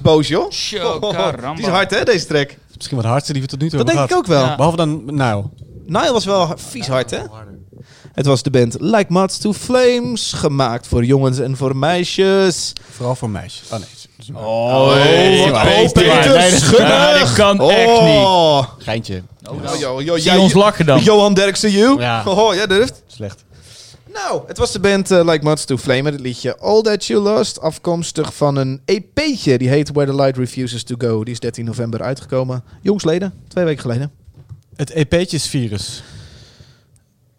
is boos, joh. Die is hard, hè, deze track. Misschien wat hardste die we tot nu toe Dat hebben denk ik gehad. ook wel. Ja. Behalve dan, nou, Nile was wel vies hard, hè? Het was de band Like Mods to Flames, gemaakt voor jongens en voor meisjes. vooral voor meisjes. Oh nee. dat is een Oh, wat dit kan echt niet. Oh. Geintje. Oh, yo, yo, Zie jij- ons lachen dan. Johan Derksen, you. Ja. Oh, jij durft. Slecht. Nou, het was de band eh, Like Mods to Flame met het liedje All That You Lost. Afkomstig van een EP'tje. Die heet Where the Light Refuses to Go. Die is 13 november uitgekomen. Jongsleden, twee weken geleden. Het EP'tje is virus.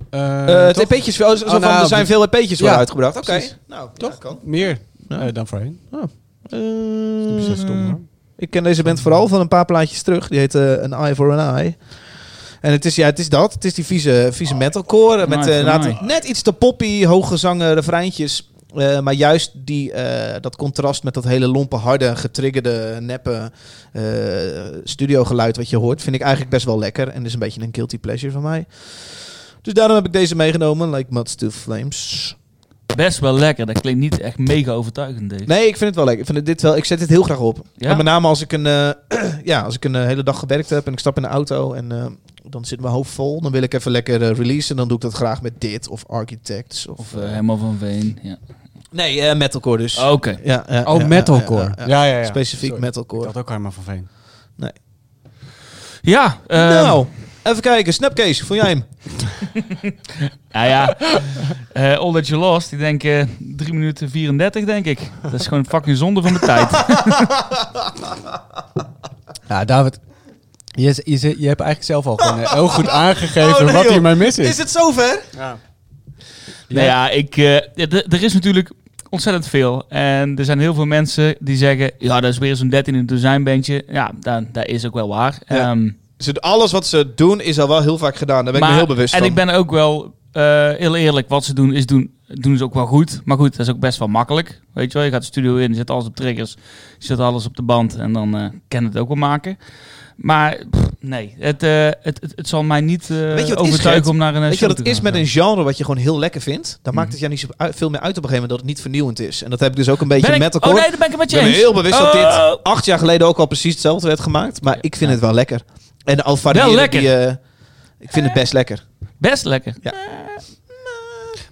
Eh, Eh het? EP'tjes, oh, zo Oh, van, nou, er zijn veel EP'tjes Ja, worden uitgebracht. Oké, nou, Toch? ja, kan. Meer Ja. eh, dan voorheen. Eh, Niet zo stom hoor. Ik ken deze band vooral van een paar plaatjes terug. Die heet eh, An Eye for an Eye. En het is, ja, het is dat. Het is die vieze, vieze metalcore. Met eh, Eye. net iets te poppy, hooggezangen refreintjes. Eh, maar juist die, eh, dat contrast met dat hele lompe, harde, getriggerde, neppe eh, studiogeluid wat je hoort, vind ik eigenlijk best wel lekker. En is een beetje een guilty pleasure van mij. Dus daarom heb ik deze meegenomen, Like Muds to Flames. Best wel lekker. Dat klinkt niet echt mega overtuigend, Dave. Nee, ik vind het wel lekker. Ik, vind het dit wel, ik zet dit heel graag op. Ja? En met name als ik een, eh, ja, als ik een hele dag gewerkt heb en ik stap in de auto en eh, dan zit mijn hoofd vol. Dan wil ik even lekker eh, releasen. Dan doe ik dat graag met dit of Architects. Of, Of eh, uh, Herman van Veen. Ja. nee, eh, metalcore dus. Oké. Ja, ja, Oh, ja, metalcore. ja, ja, Ja, ja. ja, ja. Specifiek Sorry. metalcore. Had ook Herman van Veen. Ja, eh, nou, even kijken. Snapcase, vond jij hem? nou ja. eh All That You Lost, ik denk eh 3 minuten 34, denk ik. Dat is gewoon fucking zonde van de tijd. Ja, David. Je, je, je hebt eigenlijk zelf al gewoon eh, heel goed aangegeven Oh, nee, wat joh. hier mij mis is. Is het zover? Nou ja, ik, eh, ja, er is natuurlijk ontzettend veel. En er zijn heel veel mensen die zeggen... Ja, dat is weer zo'n 13 in een dozijnbandje. Ja, dat, dat is ook wel waar. Ja. Ehm, Ze, alles wat ze doen is al wel heel vaak gedaan. Daar ben ik me heel bewust en van. ik ben ook wel eh, heel eerlijk. Wat ze doen, is doen, doen ze ook wel goed. Maar goed, dat is ook best wel makkelijk. Weet je wel, je gaat de studio in, je zet alles op triggers. Je zet alles op de band en dan eh kan het ook wel maken. Maar pff, nee, het, eh, het, het, het zal mij niet eh, is, overtuigen om naar een Weet je wat het is met een genre wat je gewoon heel lekker vindt? Dan maakt Mhm. het jou niet zo uit- veel meer uit op een gegeven moment dat het niet vernieuwend is. En dat heb ik dus ook een beetje Ben ik- metalcore. Oh nee, daar ben ik het met Ik je ben me eens. heel bewust dat dit Oh. acht jaar geleden ook al precies hetzelfde werd gemaakt. Maar ik vind Ja. het wel lekker. En al Wel lekker. Die, eh, ik vind het best lekker. Best lekker.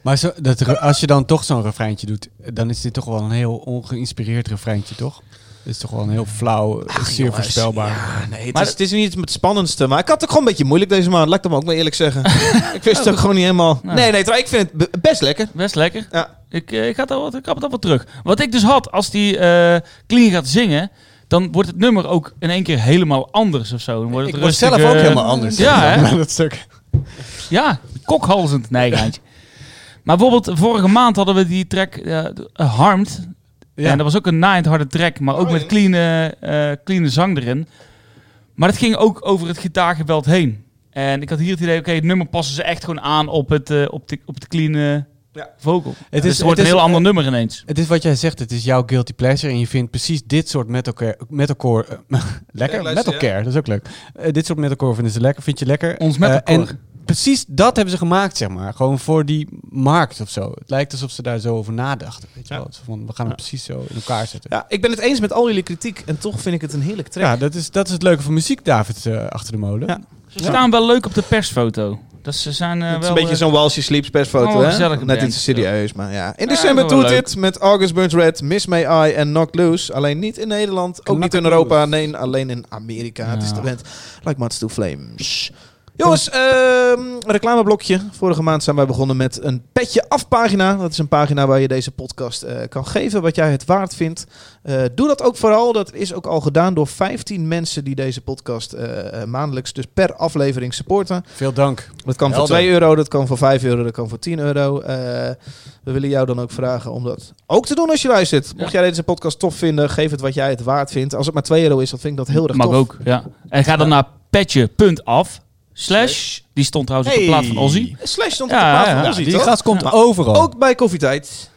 Maar zo, dat, als je dan toch zo'n refreintje doet, dan is dit toch wel een heel ongeïnspireerd refreintje, toch? Het is toch wel een heel flauw, zeer jongens, voorspelbaar. Ja, nee, het, Maar is, het is niet het spannendste. Maar ik had het ook gewoon een beetje moeilijk deze maand. Laat ik dat maar ook maar eerlijk zeggen. ik wist het ook gewoon niet helemaal... Nou. Nee, nee, trouw, ik vind het be- best lekker. Best lekker. Ja. Ik, eh, ik, ga daar wat, ik heb het wel terug. Wat ik dus had, als die eh Clean gaat zingen, dan wordt het nummer ook in één keer helemaal anders of zo. Dan wordt Ik het word rustig, zelf ook helemaal anders. Ja, hè? Dat stuk. Ja, kokhalzend. Nee. Maar bijvoorbeeld, vorige maand hadden we die track eh, eh, Harmed. Ja. En dat was ook een naaiend harde track, maar ook Oh, met ja. clean, eh, eh, clean zang erin. Maar het ging ook over het gitaargeweld heen. En ik had hier het idee, oké, het nummer passen ze echt gewoon aan op het, eh, op de, op de clean eh, Ja. vocal. Het, is- is, het wordt het een is- heel ander nummer ineens. Het is wat jij zegt, het is jouw guilty pleasure en je vindt precies dit soort metalcore... metalcore lekker? Ja, luister, metalcore, dat is ook leuk. Eh, dit soort metalcore vinden ze lekker, vind je lekker. Ons metalcore. en precies dat hebben ze gemaakt, zeg maar. Gewoon voor die markt of zo. Het lijkt alsof ze daar zo over nadachten. Weet je Ja. wel? Van, we gaan het precies zo in elkaar zetten. Ja, ik ben het eens met al jullie kritiek. En toch vind ik het een heerlijk track. Ja, dat is, dat is het leuke van muziek, David, eh, achter de molen. Ja. Ze staan wel leuk op de persfoto. Dat ze zijn eh, het is wel... een beetje eh, zo'n She Sleeps persfoto, Oh, hè? Net band. iets serieus, maar ja. In Ja, december doet dit met August Burns Red, Miss May I en Knock Loose. Alleen niet in Nederland, ook Knock niet in Loose. Europa, nee, alleen in Amerika. Het is de band Like Mats to Flames. Jongens, ehm, reclameblokje. Vorige maand zijn wij begonnen met een petje af pagina. Dat is een pagina waar je deze podcast eh, kan geven wat jij het waard vindt. Eh, doe dat ook vooral. Dat is ook al gedaan door 15 mensen die deze podcast eh, maandelijks, dus per aflevering supporten. Veel dank. Dat kan voor Helder. 2 euro, dat kan voor 5 euro, dat kan voor 10 euro. Eh, we willen jou dan ook vragen om dat ook te doen als je luistert. Mocht jij deze podcast tof vinden, geef het wat jij het waard vindt. Als het maar 2 euro is, dan vind ik dat heel erg Mag tof. ook, ja. En ga dan naar petje.af. Slash. Die stond trouwens op de plaat van Ozzy. Slash stond Ja, op de plaat ja, van ja. Ozzy, Die toch? gast komt Maar overal. Ook bij Koffietijd.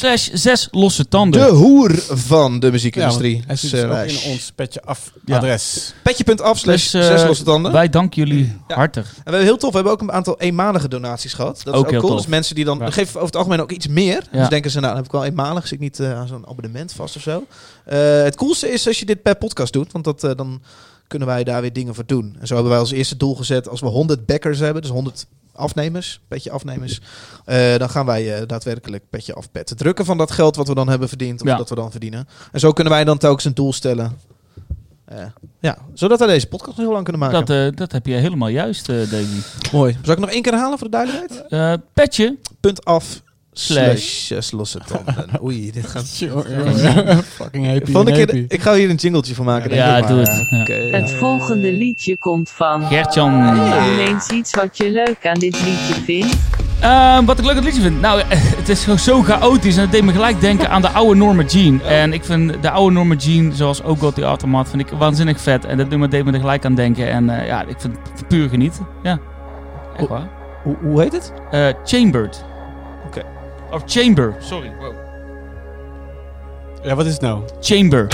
Slash zes losse tanden. De hoer van de Ja, muziekindustrie. zit Dus, in ons petje af Ja. adres. Petje.af slash Dus, eh, zes losse tanden. Wij danken jullie Ja. hartig. En we hebben heel tof, we hebben ook een aantal eenmalige donaties gehad. Dat is Ook heel cool. tof. Dus mensen die dan Ja. geven over het algemeen ook iets meer. Ja. Dus denken ze, nou, dan heb ik wel eenmalig, zit ik niet eh, aan zo'n abonnement vast of zo. Eh, het coolste is als je dit per podcast doet, want dat, dan kunnen wij daar weer dingen voor doen. En zo hebben wij als eerste doel gezet, als we 100 backers hebben, dus 100 afnemers, petje afnemers, eh, dan gaan wij eh, daadwerkelijk petje afpetten. Drukken van dat geld wat we dan hebben verdiend, of Ja. dat we dan verdienen. En zo kunnen wij dan telkens een doel stellen. Eh, ja, zodat wij deze podcast nog heel lang kunnen maken. Dat, dat heb je helemaal juist, Davy. Mooi. Zal ik nog één keer herhalen voor de duidelijkheid? Petje. Punt af. Slash. Zes losse tanden. Oei, dit gaat... Fucking happy. Volgende happy. keer, ik ga hier een jingletje van maken. denk Ja, ik. doe het. Ja. Het volgende liedje komt van. Gertjan. Noem eens iets wat je leuk aan dit liedje vindt. Ehm, wat ik leuk aan het liedje vind? Nou, eh, het is zo, zo chaotisch en het deed me gelijk denken aan de oude Norma Jean. En ik vind de oude Norma Jean, zoals ook God the Aftermath, vind ik waanzinnig vet. En dat nummer deed me er gelijk aan denken. En eh, ja, ik vind het puur genieten. Ja, echt waar. Hoe, hoe heet het? Eh, Chambered. Of Chamber, sorry. Ja, wat is het nou? Chamber.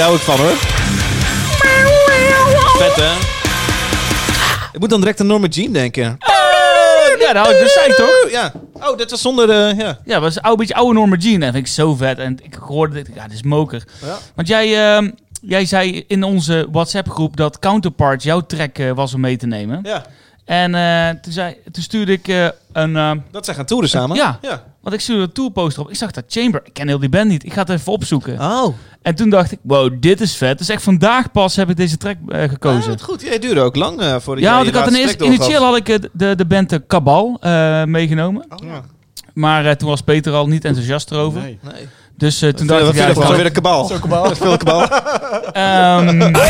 Hier hou ik van hoor. Vet hè? Ik moet dan direct aan Norma Jean denken. Ja, dat ik dus zei toch? Ja. Oh, dit was zonder de... Ja. Ja, dat was een oude, beetje oude Norma Jean. En dat vind ik zo vet. En ik hoorde dit, ja, dit is moker. Ja. Want jij, ehm, jij zei in onze WhatsApp-groep dat Counterpart jouw track eh, was om mee te nemen. ja. En eh, toen, zei, toen stuurde ik eh, een... ehm, Dat zij gaan toeren samen. Ja. ja. want ik stuurde een tourposter op. Ik zag dat Chamber. Ik ken heel die band niet. Ik ga het even opzoeken. Oh. En toen dacht ik, wow, dit is vet. Dus echt vandaag pas heb ik deze track eh, Ah, gekozen. wat goed. Jij duurde ook lang voor ja, want ik had een eerste, initieel had ik eh, de, de band uh, Cabal eh, meegenomen. Oh, ja. Maar eh, toen was Peter al niet enthousiast erover. Nee. Nee. Dus eh, toen dacht ik... ja, ervan? Weer een kabaal. Zo'n kabaal. Veel kabaal. ehm,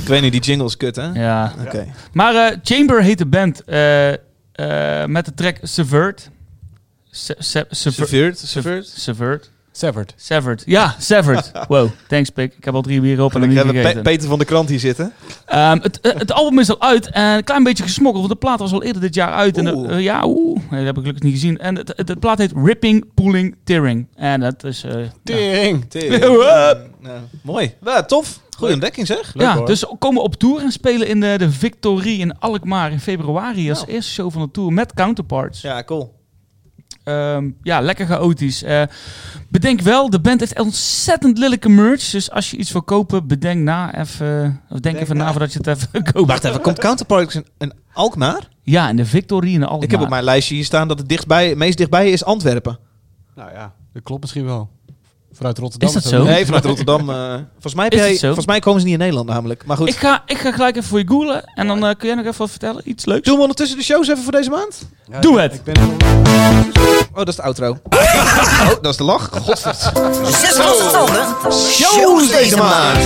Ik weet niet, die jingle is kut, hè? ja. Oké. Maar eh, Chamber heet de band eh, met de track Severt. Se- se- Sever- Serveerd. Serveerd. Severt. Severed. Severed. Ja, Severed. Wow, thanks Pik. Ik heb al drie bieren op en En dan ik niet heb Pe- gegeten. Peter van de Krant hier zitten. Ehm, het, eh, het album is al uit en een klein beetje gesmokkeld. Want de plaat was al eerder dit jaar uit. En de- eh, ja, oeh. Dat heb ik gelukkig niet gezien. En het, het, de plaat heet Ripping, Pooling, Tearing. En dat is... eh, ja. Tering. Ja, mooi. Ja, tof. Goede ontdekking, zeg. Leuk, ja, hoor. dus komen op tour en spelen in de, de Victorie in Alkmaar in februari. Als Nou. eerste show van de tour met Counterparts. Ja, cool. Ehm, ja, lekker chaotisch. Eh, bedenk wel, de band heeft ontzettend lelijke merch. Dus als je iets wil kopen, bedenk na even. Of denk even na. na voordat je het even koopt. Wacht even, komt Counterparts in, in Alkmaar? Ja, in de Victorie in Alkmaar. Ik heb op mijn lijstje hier staan dat het dichtbij, meest dichtbij is Antwerpen. Nou ja, dat klopt misschien wel. Vanuit Rotterdam. Is dat of zo? Nee, vanuit Rotterdam. eh, volgens, mij heb jij, volgens mij komen ze niet in Nederland namelijk. Maar goed. Ik ga, ik ga gelijk even voor je googlen. En dan eh, kun jij nog even wat vertellen. Iets leuks. Doen we ondertussen de shows even voor deze maand? Ja, Doe ik- het. Ik ben Oh, dat is de outro. oh, dat is de lach. Tanden. Shows deze maand.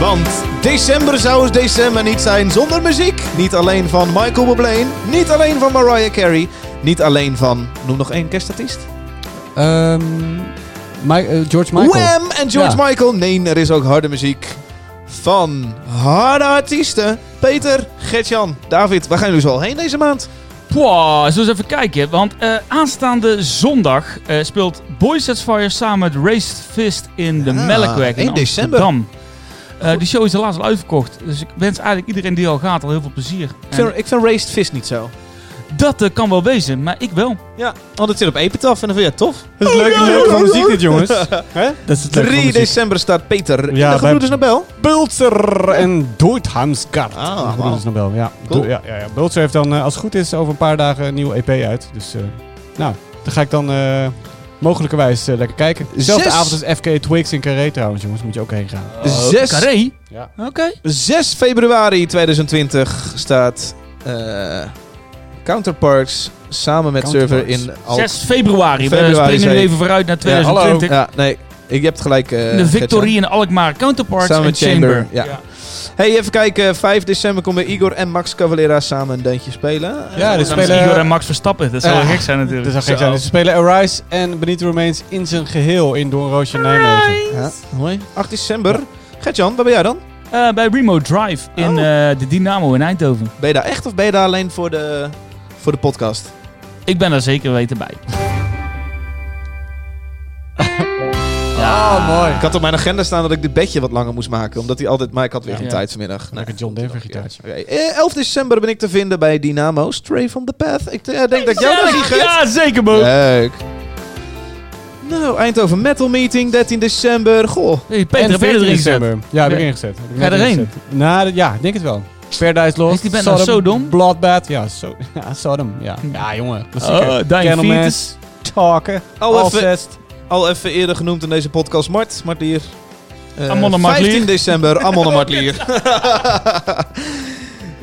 Want december zou het december niet zijn zonder muziek. Niet alleen van Michael Bublé, niet alleen van Mariah Carey, niet alleen van, noem nog één kerstartiest. Ehm, Eh, George Michael. Wham en George Ja. Michael. Nee, er is ook harde muziek van harde artiesten. Peter, Gertjan, David, waar gaan jullie zo al heen deze maand? Pwah, zullen we eens even kijken. Want eh, aanstaande zondag eh, speelt Boys Sets Fire samen met Raised Fist in de Ja, Melkweg in 1 december. Amsterdam. Eh die show is helaas al uitverkocht. Dus ik wens eigenlijk iedereen die al gaat al heel veel plezier. Ik En vind, ik vind Raised Fist niet zo. Dat eh, kan wel wezen, maar ik wel. Ja, want het zit op Epitaph en dan vind je het tof. Dat is het leuke, leuke van muziek dit, jongens. Hè? Dat is het leuke van 3 muziek. december staat Peter in Ja, de bij- Gebroeders Nobel. Bulzer en Doodhamsgard. Ah, is Nobel, ja. Cool. Do- ja, ja, ja. Bulzer heeft dan, eh, als het goed is, over een paar dagen een nieuwe EP uit. Dus, eh, nou, daar ga ik dan eh, mogelijkerwijs eh, lekker kijken. Dezelfde Zes- avond als FK Twigs in Carré trouwens, jongens. Moet je ook heen gaan. Zes- Carré? Ja. Oké. 6 februari 2020 staat Counterparts samen met Server in. Al 6 februari. Februari, We springen nu even vooruit naar 2020. Ja, nee. Ik heb het gelijk. eh, de Victorie in Alkmaar. Counterparts Samen en met Chamber, Chamber. ja. Hey, even kijken. 5 december komen Igor en Max Cavalera samen een dandje spelen. Ja, Dat dus is spelen... Igor en Max Verstappen. Dat zou wel gek zijn natuurlijk. Dat zou gek zijn. Dus ze spelen Arise en Benito Remains in zijn geheel in Doornroosje Nijmegen. Ja, mooi. 8 december. Gertjan, waar ben jij dan? Eh, bij Remote Drive in Oh. eh, de Dynamo in Eindhoven. Ben je daar echt of ben je daar alleen voor de, voor de podcast? Ik ben er zeker weten bij. Ah, mooi. Ik had op mijn agenda staan dat ik dit bedje wat langer moest maken. Omdat hij altijd... Maar ik had weer Ja. geen Ja. tijd vanmiddag. Lekker John Denver gitaartje. Eh, 11 december ben ik te vinden bij Dynamo. Stray from the Path. Ik eh, denk dat ik jou daar zie, Gert. Ja, zeker, Bo. Leuk. Nou, Eindhoven Metal Meeting, 13 december. Goh. Hey, En Peter, heb je 14 erin gezet? december. Ja, heb ik Ja. ingezet. Heb ik Ga je erheen? Nou, ja, ik denk het wel. Paradise Lost. Die band nou Sodom? Bloodbath. Ja, so, ja, Sodom. Ja, ja jongen. Klassieker. Oh, Dying. Talken. Al even, al even eerder genoemd in deze podcast. Mart, Martlier. Eh, Amon en Martlier. 15 december, Amon en Martlier.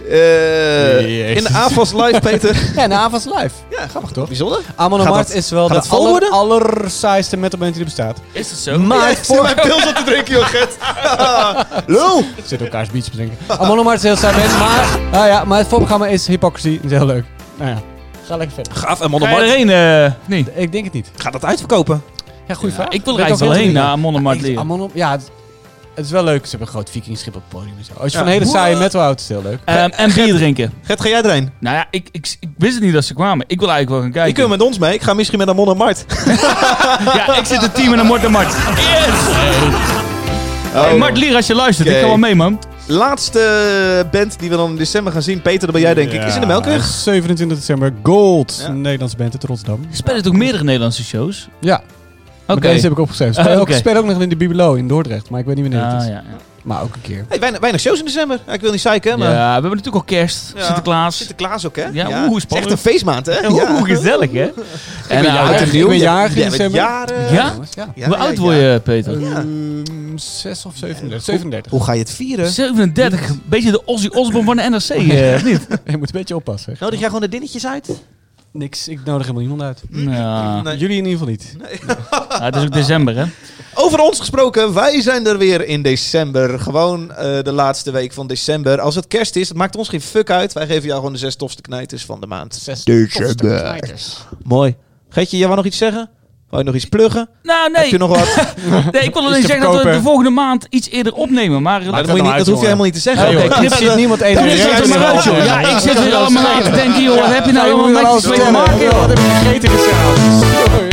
Eh, in de AFAS live, Peter. Ja, de avonds live. Ja, Grappig toch? bijzonder. Amon dat- is wel de dat aller, allersaaiste metalband die er bestaat. Is het zo? Maar Jij zit mijn pils op te drinken, joh, Gert. Lul. Ik zit elkaars beats te drinken. Amon Mart is heel saai band, maar, ah ja, maar het voorprogramma is Hypocrisy. Dat is heel leuk. Nou ja, ga lekker verder. Gaaf, Amon Ga en je Mart. erheen? eh niet. Ik denk het niet. Gaat dat uitverkopen? Ja, goede vraag. ik wil er eigenlijk wel heen naar Amon en Ik- Martlier. Amon, ja, het, is wel leuk. Ze hebben een groot vikingschip op het podium en zo. Als je Ja. van een hele saaie metal houdt, is het heel leuk. Ehm, en bier drinken. Gert, ga jij erheen? Nou ja, ik, ik, ik wist het niet dat ze kwamen. Ik wil eigenlijk wel gaan Je kijken. kunt met ons mee. Ik ga misschien met Amon en Mart. Ja, ik zit in het team en een Mort en Mart. Yes! Hey, Mart Lier, als je luistert, ik ga wel mee, man. Laatste band die we dan in december gaan zien. Peter, dat ben jij denk ik. Is in de Melkweg? 27 december. Gold. Ja. Een Nederlandse band uit Rotterdam. Spelen toch meerdere Nederlandse shows? Ja. Oké. Maar deze heb ik opgeschreven. Oké. ook, spelen ook nog in de Bibelo in Dordrecht. Maar ik weet niet wanneer het Ah, is. ja, ja. Maar ook een keer. Hey, weinig, weinig shows in december. Ja, ik wil niet zeiken, maar... Ja, we hebben natuurlijk al kerst, Ja. Sinterklaas. Sinterklaas ook, hè? Ja, oeh, Het is echt een feestmaand, hè? Oeh, gezellig hè? En ben uh, jarig. oud en Ik nieuw. ben jarig in Ja, december. jaren. Ja? Ja. Ja, Hoe ja, oud ja. word je, Peter? Ja. Ehm, zes of 37. 37. Hoe ga je het vieren? 37. Beetje de Ozzy Osbourne van de NRC, eh, of niet? Je moet een beetje oppassen. Nodig jij gewoon de dingetjes uit? Niks, ik nodig helemaal niemand uit. Ja. Nee. Jullie in ieder geval niet. Ja, het is ook december hè? Over ons gesproken, wij zijn er weer in december. Gewoon eh, de laatste week van december. Als het kerst is, het maakt ons geen fuck uit. Wij geven jou gewoon de zes tofste knijters van de maand. Zes December. Mooi. Geetje, jij wou nog iets zeggen? Wou je nog iets pluggen? Nou Heb je nee, nog wat? nee ik wil alleen zeggen dat we de volgende maand iets eerder opnemen. Maar, dat, moet je niet, dat hoef je helemaal niet te zeggen. Er zit niemand één er houden. Ja, ik zit weer allemaal na te denken, joh. Wat heb je nou je allemaal alles mee te maken? Wat heb je gegeten gisteravond?